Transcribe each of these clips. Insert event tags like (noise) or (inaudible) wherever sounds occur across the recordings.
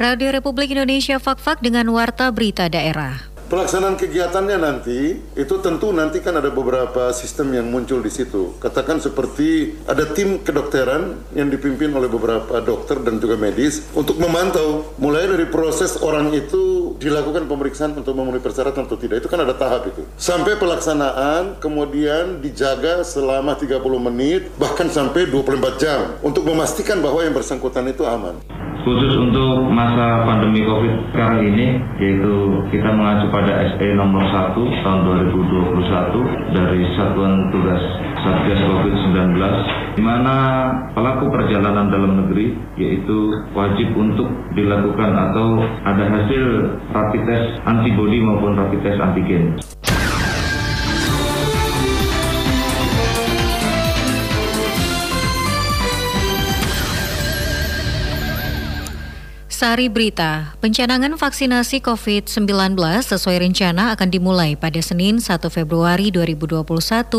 Radio Republik Indonesia Fakfak dengan Warta Berita Daerah. Pelaksanaan kegiatannya nanti itu tentu nanti kan ada beberapa sistem yang muncul di situ. Katakan seperti ada tim kedokteran yang dipimpin oleh beberapa dokter dan juga medis untuk memantau mulai dari proses orang itu dilakukan pemeriksaan untuk memenuhi persyaratan atau tidak. Itu kan ada tahap itu. Sampai pelaksanaan kemudian dijaga selama 30 menit bahkan sampai 24 jam untuk memastikan bahwa yang bersangkutan itu aman khusus untuk masa pandemi COVID sekarang ini, yaitu kita mengacu pada SE nomor 1 tahun 2021 dari Satuan Tugas Satgas COVID-19, di mana pelaku perjalanan dalam negeri yaitu wajib untuk dilakukan atau ada hasil rapid test antibody maupun rapid test antigen. Sari Berita, pencanangan vaksinasi COVID-19 sesuai rencana akan dimulai pada Senin 1 Februari 2021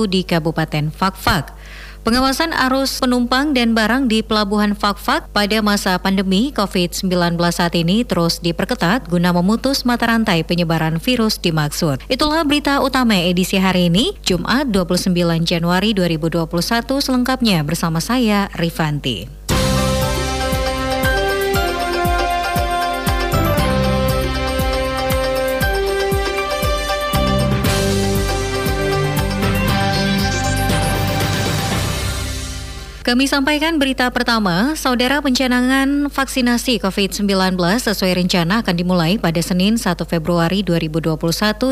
di Kabupaten Fakfak. Pengawasan arus penumpang dan barang di Pelabuhan Fakfak pada masa pandemi COVID-19 saat ini terus diperketat guna memutus mata rantai penyebaran virus dimaksud. Itulah berita utama edisi hari ini, Jumat 29 Januari 2021 selengkapnya bersama saya, Rifanti. Kami sampaikan berita pertama, saudara pencanangan vaksinasi COVID-19 sesuai rencana akan dimulai pada Senin 1 Februari 2021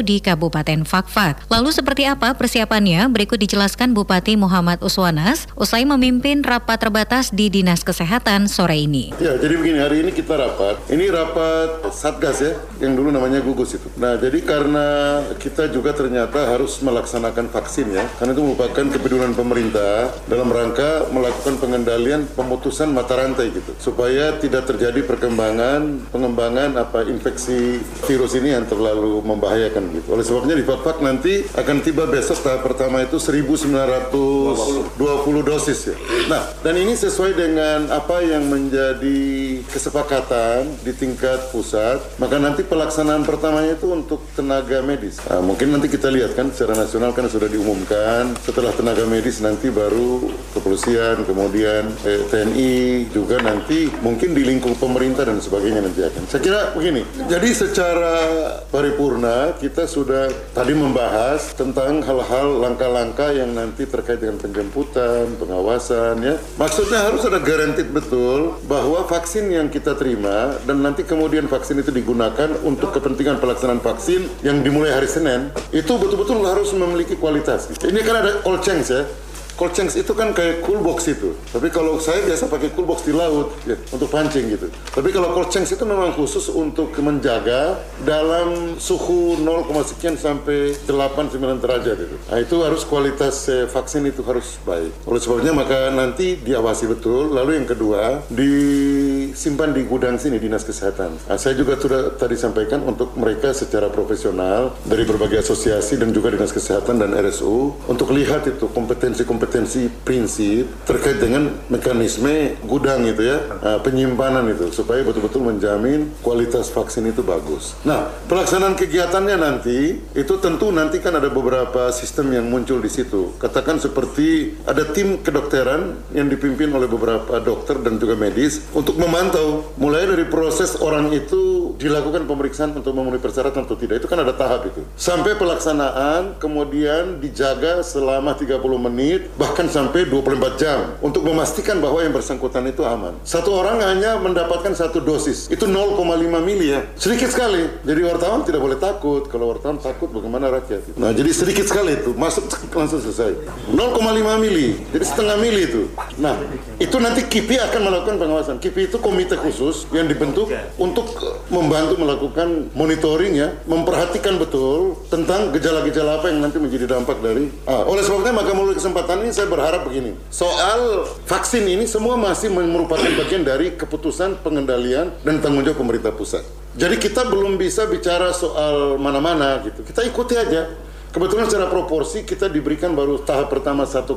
di Kabupaten Fakfak. Lalu seperti apa persiapannya? Berikut dijelaskan Bupati Muhammad Uswanas usai memimpin rapat terbatas di Dinas Kesehatan sore ini. Ya, jadi begini, hari ini kita rapat. Ini rapat Satgas ya, yang dulu namanya gugus itu. Nah, jadi karena kita juga ternyata harus melaksanakan vaksin ya, karena itu merupakan kepedulian pemerintah dalam rangka melakukan pengendalian pemutusan mata rantai gitu supaya tidak terjadi perkembangan pengembangan apa infeksi virus ini yang terlalu membahayakan gitu. Oleh sebabnya di Fatfak nanti akan tiba besok tahap pertama itu 1920 dosis ya. Nah, dan ini sesuai dengan apa yang menjadi kesepakatan di tingkat pusat, maka nanti pelaksanaan pertamanya itu untuk tenaga medis. Nah, mungkin nanti kita lihat kan secara nasional kan sudah diumumkan setelah tenaga medis nanti baru kepolisian kepolisian, kemudian eh, TNI juga nanti mungkin di lingkup pemerintah dan sebagainya nanti akan. Saya kira begini. Jadi secara paripurna kita sudah tadi membahas tentang hal-hal langkah-langkah yang nanti terkait dengan penjemputan, pengawasan ya. Maksudnya harus ada garansi betul bahwa vaksin yang kita terima dan nanti kemudian vaksin itu digunakan untuk kepentingan pelaksanaan vaksin yang dimulai hari Senin itu betul-betul harus memiliki kualitas. Ini kan ada all chance ya cold itu kan kayak cool box itu. Tapi kalau saya biasa pakai cool box di laut ya, untuk pancing gitu. Tapi kalau cold chain itu memang khusus untuk menjaga dalam suhu 0, sekian sampai 8 9 derajat itu. Nah, itu harus kualitas eh, vaksin itu harus baik. Oleh sebabnya maka nanti diawasi betul. Lalu yang kedua disimpan di gudang sini dinas kesehatan. Nah, saya juga sudah tadi sampaikan untuk mereka secara profesional dari berbagai asosiasi dan juga dinas kesehatan dan RSU untuk lihat itu kompetensi-kompetensi kompetensi prinsip terkait dengan mekanisme gudang itu ya, uh, penyimpanan itu supaya betul-betul menjamin kualitas vaksin itu bagus. Nah, pelaksanaan kegiatannya nanti itu tentu nanti kan ada beberapa sistem yang muncul di situ. Katakan seperti ada tim kedokteran yang dipimpin oleh beberapa dokter dan juga medis untuk memantau mulai dari proses orang itu dilakukan pemeriksaan untuk memenuhi persyaratan atau tidak. Itu kan ada tahap itu. Sampai pelaksanaan kemudian dijaga selama 30 menit bahkan sampai 24 jam untuk memastikan bahwa yang bersangkutan itu aman. Satu orang hanya mendapatkan satu dosis, itu 0,5 mili ya, sedikit sekali. Jadi wartawan tidak boleh takut, kalau wartawan takut bagaimana rakyat. Nah jadi sedikit sekali itu, masuk (laughs) langsung selesai. 0,5 mili, jadi setengah mili itu. Nah itu nanti KIPI akan melakukan pengawasan. KIPI itu komite khusus yang dibentuk untuk membantu melakukan monitoring ya, memperhatikan betul tentang gejala-gejala apa yang nanti menjadi dampak dari. Ah, oleh sebabnya maka melalui kesempatan ini ini saya berharap begini, soal vaksin ini semua masih merupakan bagian dari keputusan pengendalian dan tanggung jawab pemerintah pusat. Jadi kita belum bisa bicara soal mana-mana gitu. Kita ikuti aja. Kebetulan secara proporsi kita diberikan baru tahap pertama 1,9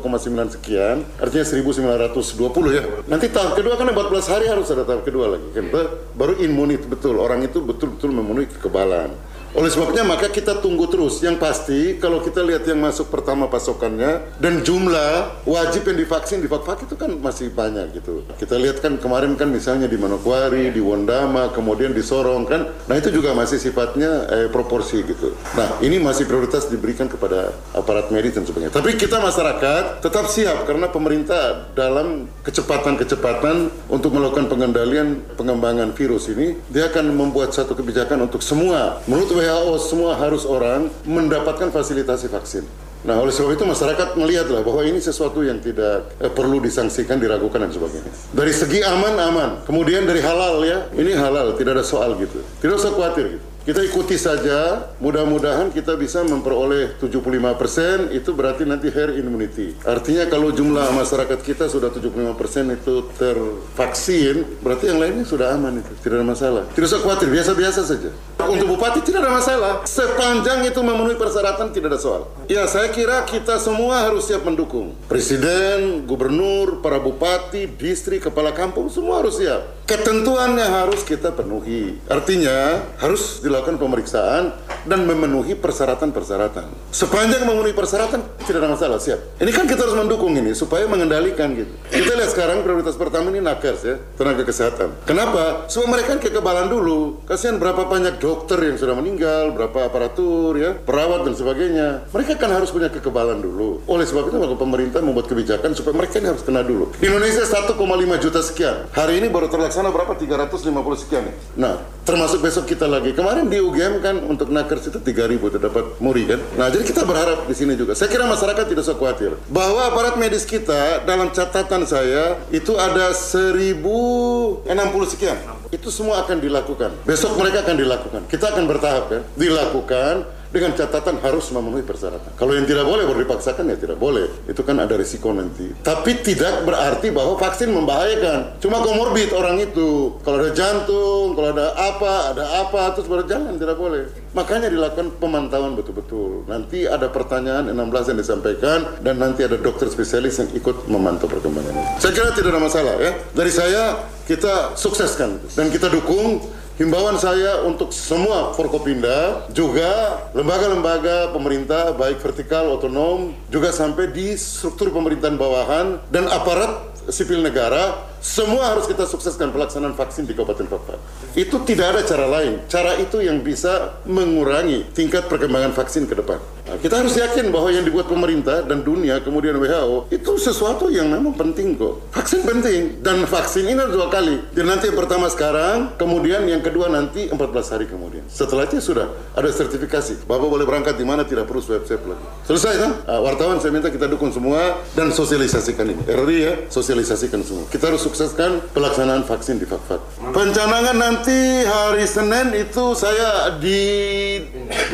sekian, artinya 1920 ya. Nanti tahap kedua kan 14 hari harus ada tahap kedua lagi kan. Baru imunit betul, orang itu betul-betul memenuhi kekebalan. Oleh sebabnya maka kita tunggu terus. Yang pasti kalau kita lihat yang masuk pertama pasokannya dan jumlah wajib yang divaksin di Fakfak itu kan masih banyak gitu. Kita lihat kan kemarin kan misalnya di Manokwari, di Wondama, kemudian di Sorong kan. Nah itu juga masih sifatnya eh, proporsi gitu. Nah ini masih prioritas diberikan kepada aparat medis dan sebagainya. Tapi kita masyarakat tetap siap karena pemerintah dalam kecepatan-kecepatan untuk melakukan pengendalian pengembangan virus ini dia akan membuat satu kebijakan untuk semua menurut WHO semua harus orang mendapatkan fasilitasi vaksin. Nah, oleh sebab itu masyarakat melihatlah bahwa ini sesuatu yang tidak eh, perlu disangsikan, diragukan dan sebagainya. Dari segi aman aman, kemudian dari halal ya, ini halal, tidak ada soal gitu. Tidak usah khawatir gitu. Kita ikuti saja, mudah-mudahan kita bisa memperoleh 75% itu berarti nanti herd immunity. Artinya kalau jumlah masyarakat kita sudah 75% itu tervaksin, berarti yang lainnya sudah aman itu, tidak ada masalah. Tidak usah khawatir, biasa-biasa saja. Untuk bupati tidak ada masalah, sepanjang itu memenuhi persyaratan tidak ada soal. Ya, saya kira kita semua harus siap mendukung. Presiden, gubernur, para bupati, distrik, kepala kampung, semua harus siap. Ketentuannya harus kita penuhi. Artinya harus dilakukan pemeriksaan dan memenuhi persyaratan-persyaratan. Sepanjang memenuhi persyaratan tidak ada masalah, siap. Ini kan kita harus mendukung ini supaya mengendalikan gitu. Kita lihat sekarang prioritas pertama ini nakes ya, tenaga kesehatan. Kenapa? Supaya mereka kekebalan dulu. Kasihan berapa banyak dokter yang sudah meninggal, berapa aparatur ya, perawat dan sebagainya. Mereka kan harus punya kekebalan dulu. Oleh sebab itu maka pemerintah membuat kebijakan supaya mereka ini harus kena dulu. Indonesia 1,5 juta sekian. Hari ini baru terlaksana berapa? 350 sekian. Nah, termasuk besok kita lagi. Kemarin di UGM kan untuk nakers itu 3000 terdapat muri kan. Nah, jadi kita berharap di sini juga. Saya kira masyarakat tidak usah khawatir bahwa aparat medis kita dalam catatan saya itu ada 1060 sekian. Itu semua akan dilakukan. Besok mereka akan dilakukan. Kita akan bertahap kan. Dilakukan dengan catatan harus memenuhi persyaratan. Kalau yang tidak boleh baru dipaksakan ya tidak boleh. Itu kan ada risiko nanti. Tapi tidak berarti bahwa vaksin membahayakan. Cuma komorbid orang itu. Kalau ada jantung, kalau ada apa, ada apa, terus baru jangan tidak boleh. Makanya dilakukan pemantauan betul-betul. Nanti ada pertanyaan 16 yang disampaikan dan nanti ada dokter spesialis yang ikut memantau perkembangan. Saya kira tidak ada masalah ya. Dari saya kita sukseskan dan kita dukung Himbauan saya untuk semua Forkopinda, juga lembaga-lembaga pemerintah, baik vertikal, otonom, juga sampai di struktur pemerintahan bawahan dan aparat sipil negara, semua harus kita sukseskan pelaksanaan vaksin di Kabupaten Papua. Itu tidak ada cara lain. Cara itu yang bisa mengurangi tingkat perkembangan vaksin ke depan. Nah, kita harus yakin bahwa yang dibuat pemerintah dan dunia kemudian WHO itu sesuatu yang memang penting kok. Vaksin penting dan vaksin ini dua kali. Jadi nanti yang pertama sekarang, kemudian yang kedua nanti 14 hari kemudian. Setelah itu sudah ada sertifikasi. Bapak boleh berangkat di mana tidak perlu swab swab lagi. Selesai kan? Nah, wartawan saya minta kita dukung semua dan sosialisasikan ini. RRI ya, sosialisasikan semua. Kita harus sukseskan pelaksanaan vaksin di Fakfak. Pencanangan nanti hari Senin itu saya di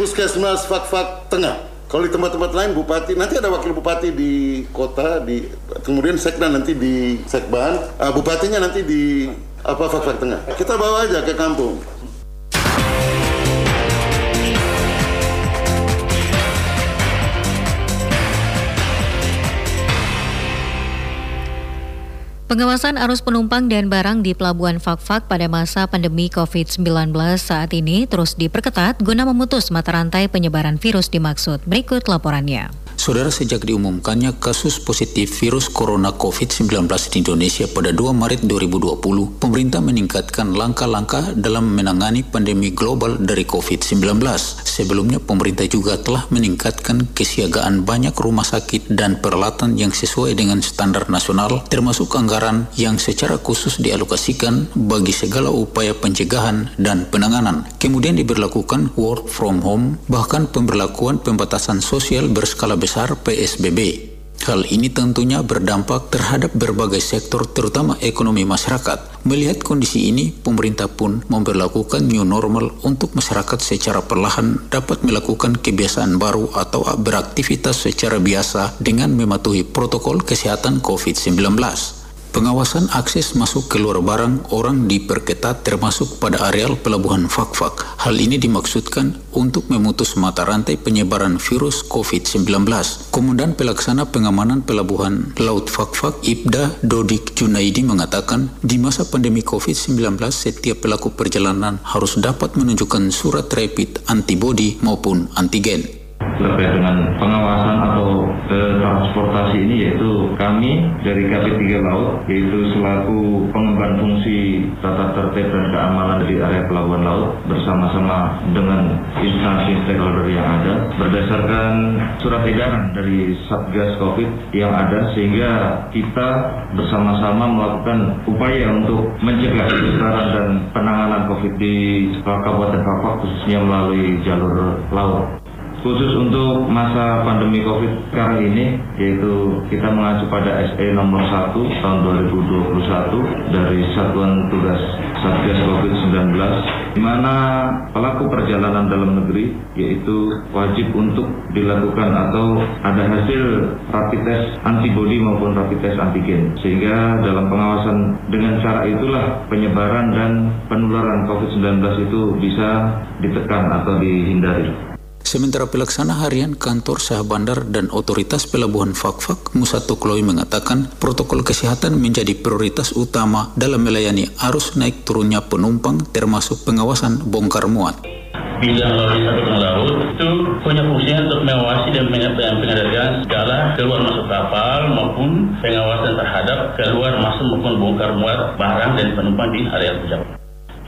Puskesmas Fakfak Tengah. Kalau di tempat-tempat lain bupati nanti ada wakil bupati di kota di kemudian sekda nanti di sekban, uh, bupatinya nanti di apa Fakfak Tengah. Kita bawa aja ke kampung. Pengawasan arus penumpang dan barang di Pelabuhan Fakfak pada masa pandemi COVID-19 saat ini terus diperketat guna memutus mata rantai penyebaran virus dimaksud. Berikut laporannya. Saudara, sejak diumumkannya kasus positif virus corona COVID-19 di Indonesia pada 2 Maret 2020, pemerintah meningkatkan langkah-langkah dalam menangani pandemi global dari COVID-19. Sebelumnya, pemerintah juga telah meningkatkan kesiagaan banyak rumah sakit dan peralatan yang sesuai dengan standar nasional, termasuk anggaran yang secara khusus dialokasikan bagi segala upaya pencegahan dan penanganan. Kemudian diberlakukan work from home, bahkan pemberlakuan pembatasan sosial berskala besar PSBB. Hal ini tentunya berdampak terhadap berbagai sektor terutama ekonomi masyarakat. Melihat kondisi ini, pemerintah pun memperlakukan new normal untuk masyarakat secara perlahan dapat melakukan kebiasaan baru atau beraktivitas secara biasa dengan mematuhi protokol kesehatan COVID-19. Pengawasan akses masuk keluar barang orang diperketat termasuk pada areal pelabuhan Fakfak. Hal ini dimaksudkan untuk memutus mata rantai penyebaran virus COVID-19. Komandan Pelaksana Pengamanan Pelabuhan Laut Fakfak Ibda Dodik Junaidi mengatakan di masa pandemi COVID-19 setiap pelaku perjalanan harus dapat menunjukkan surat rapid antibody maupun antigen terkait dengan pengawasan atau e, transportasi ini yaitu kami dari KP3 Laut yaitu selaku pengemban fungsi tata tertib dan keamanan di area pelabuhan laut bersama-sama dengan instansi stakeholder yang ada berdasarkan surat edaran dari Satgas Covid yang ada sehingga kita bersama-sama melakukan upaya untuk mencegah penyebaran dan penanganan Covid di Kabupaten Papua khususnya melalui jalur laut khusus untuk masa pandemi COVID sekarang ini yaitu kita mengacu pada SE nomor 1 tahun 2021 dari Satuan Tugas Satgas COVID-19 di mana pelaku perjalanan dalam negeri yaitu wajib untuk dilakukan atau ada hasil rapid test antibody maupun rapid test antigen sehingga dalam pengawasan dengan cara itulah penyebaran dan penularan COVID-19 itu bisa ditekan atau dihindari. Sementara pelaksana harian kantor Sah Bandar dan otoritas pelabuhan Fakfak Musa Tukloi mengatakan protokol kesehatan menjadi prioritas utama dalam melayani arus naik turunnya penumpang termasuk pengawasan bongkar muat. Bidang lalu lintas laut itu punya fungsi untuk mengawasi dan pengendalian segala keluar masuk kapal maupun pengawasan terhadap keluar masuk maupun bongkar muat barang dan penumpang di area pejabat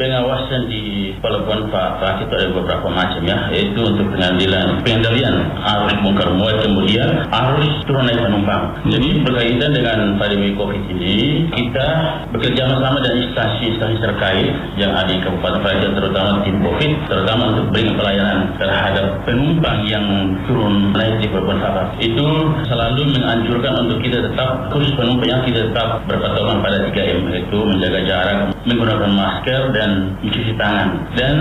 pengawasan di pelabuhan Pak Pak itu ada beberapa macam ya, yaitu untuk pengendalian pengendalian arus bongkar muat kemudian arus turun naik penumpang. Jadi berkaitan dengan pandemi COVID ini, kita bekerja sama dengan instansi-instansi terkait yang ada di Kabupaten Praja terutama tim COVID, terutama untuk berikan pelayanan terhadap penumpang yang turun naik di pelabuhan Sabah. Itu selalu menganjurkan untuk kita tetap khusus penumpang yang kita tetap berpatokan pada 3M, yaitu menjaga jarak, menggunakan masker dan dan mencuci tangan. Dan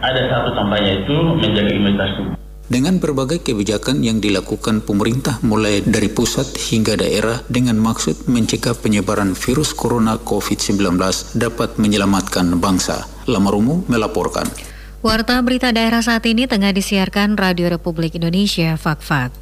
ada satu tambahnya itu menjaga imunitas tubuh. Dengan berbagai kebijakan yang dilakukan pemerintah mulai dari pusat hingga daerah dengan maksud mencegah penyebaran virus corona COVID-19 dapat menyelamatkan bangsa. Lamarumu melaporkan. Warta berita daerah saat ini tengah disiarkan Radio Republik Indonesia Fak-Fak.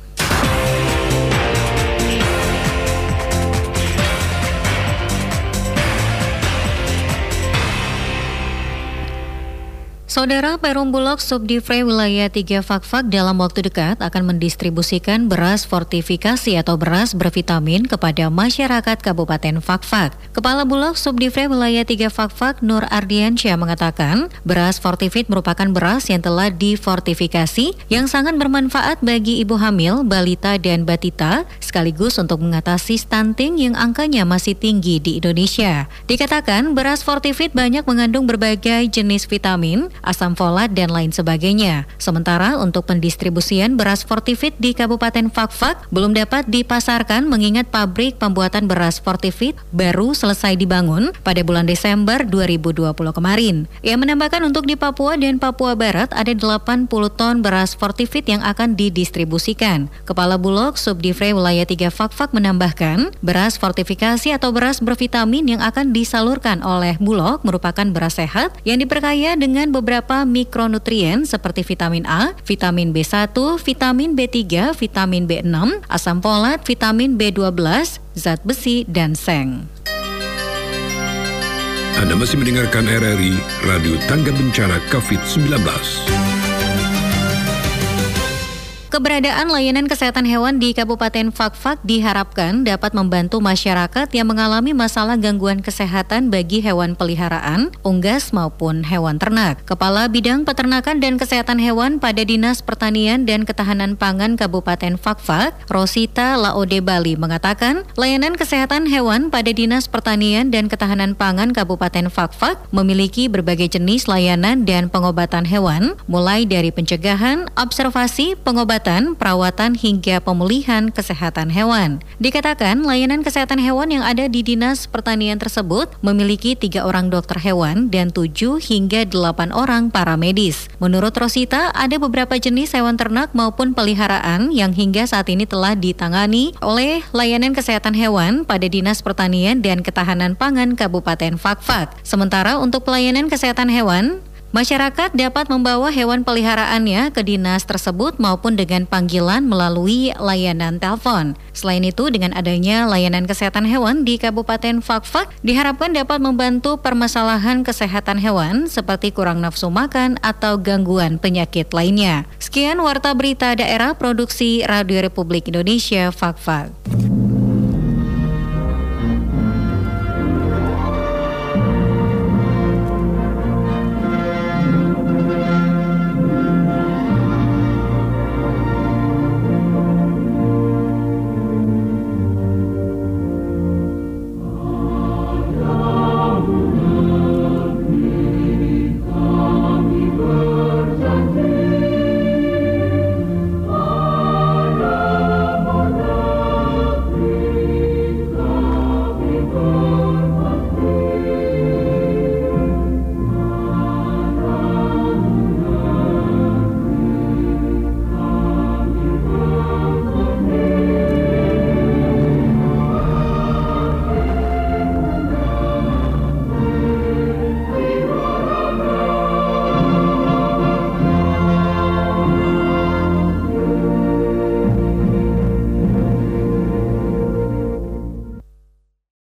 Saudara Perum Bulog Subdivre Wilayah 3 Fakfak dalam waktu dekat akan mendistribusikan beras fortifikasi atau beras bervitamin kepada masyarakat Kabupaten Fakfak. Kepala Bulog Subdivre Wilayah 3 Fakfak Nur Ardiansyah mengatakan, beras fortifit merupakan beras yang telah difortifikasi yang sangat bermanfaat bagi ibu hamil, balita, dan batita, sekaligus untuk mengatasi stunting yang angkanya masih tinggi di Indonesia. Dikatakan, beras fortifit banyak mengandung berbagai jenis vitamin, asam folat, dan lain sebagainya. Sementara untuk pendistribusian beras Fortifit di Kabupaten Fakfak belum dapat dipasarkan mengingat pabrik pembuatan beras Fortifit baru selesai dibangun pada bulan Desember 2020 kemarin. Ia menambahkan untuk di Papua dan Papua Barat ada 80 ton beras Fortifit yang akan didistribusikan. Kepala Bulog Subdivre Wilayah 3 Fakfak menambahkan, beras fortifikasi atau beras bervitamin yang akan disalurkan oleh Bulog merupakan beras sehat yang diperkaya dengan beberapa beberapa mikronutrien seperti vitamin A, vitamin B1, vitamin B3, vitamin B6, asam folat, vitamin B12, zat besi, dan seng. Anda masih mendengarkan RRI Radio Tangga Bencana COVID-19. Keberadaan layanan kesehatan hewan di Kabupaten Fakfak diharapkan dapat membantu masyarakat yang mengalami masalah gangguan kesehatan bagi hewan peliharaan, unggas maupun hewan ternak. Kepala Bidang Peternakan dan Kesehatan Hewan pada Dinas Pertanian dan Ketahanan Pangan Kabupaten Fakfak, Rosita Laode Bali mengatakan, layanan kesehatan hewan pada Dinas Pertanian dan Ketahanan Pangan Kabupaten Fakfak memiliki berbagai jenis layanan dan pengobatan hewan, mulai dari pencegahan, observasi, pengobatan pengobatan, perawatan hingga pemulihan kesehatan hewan. Dikatakan layanan kesehatan hewan yang ada di Dinas Pertanian tersebut memiliki tiga orang dokter hewan dan tujuh hingga delapan orang para medis. Menurut Rosita, ada beberapa jenis hewan ternak maupun peliharaan yang hingga saat ini telah ditangani oleh layanan kesehatan hewan pada Dinas Pertanian dan Ketahanan Pangan Kabupaten Fakfak. Sementara untuk pelayanan kesehatan hewan, Masyarakat dapat membawa hewan peliharaannya ke dinas tersebut maupun dengan panggilan melalui layanan telepon. Selain itu, dengan adanya layanan kesehatan hewan di Kabupaten Fakfak, diharapkan dapat membantu permasalahan kesehatan hewan seperti kurang nafsu makan atau gangguan penyakit lainnya. Sekian Warta Berita Daerah Produksi Radio Republik Indonesia Fakfak.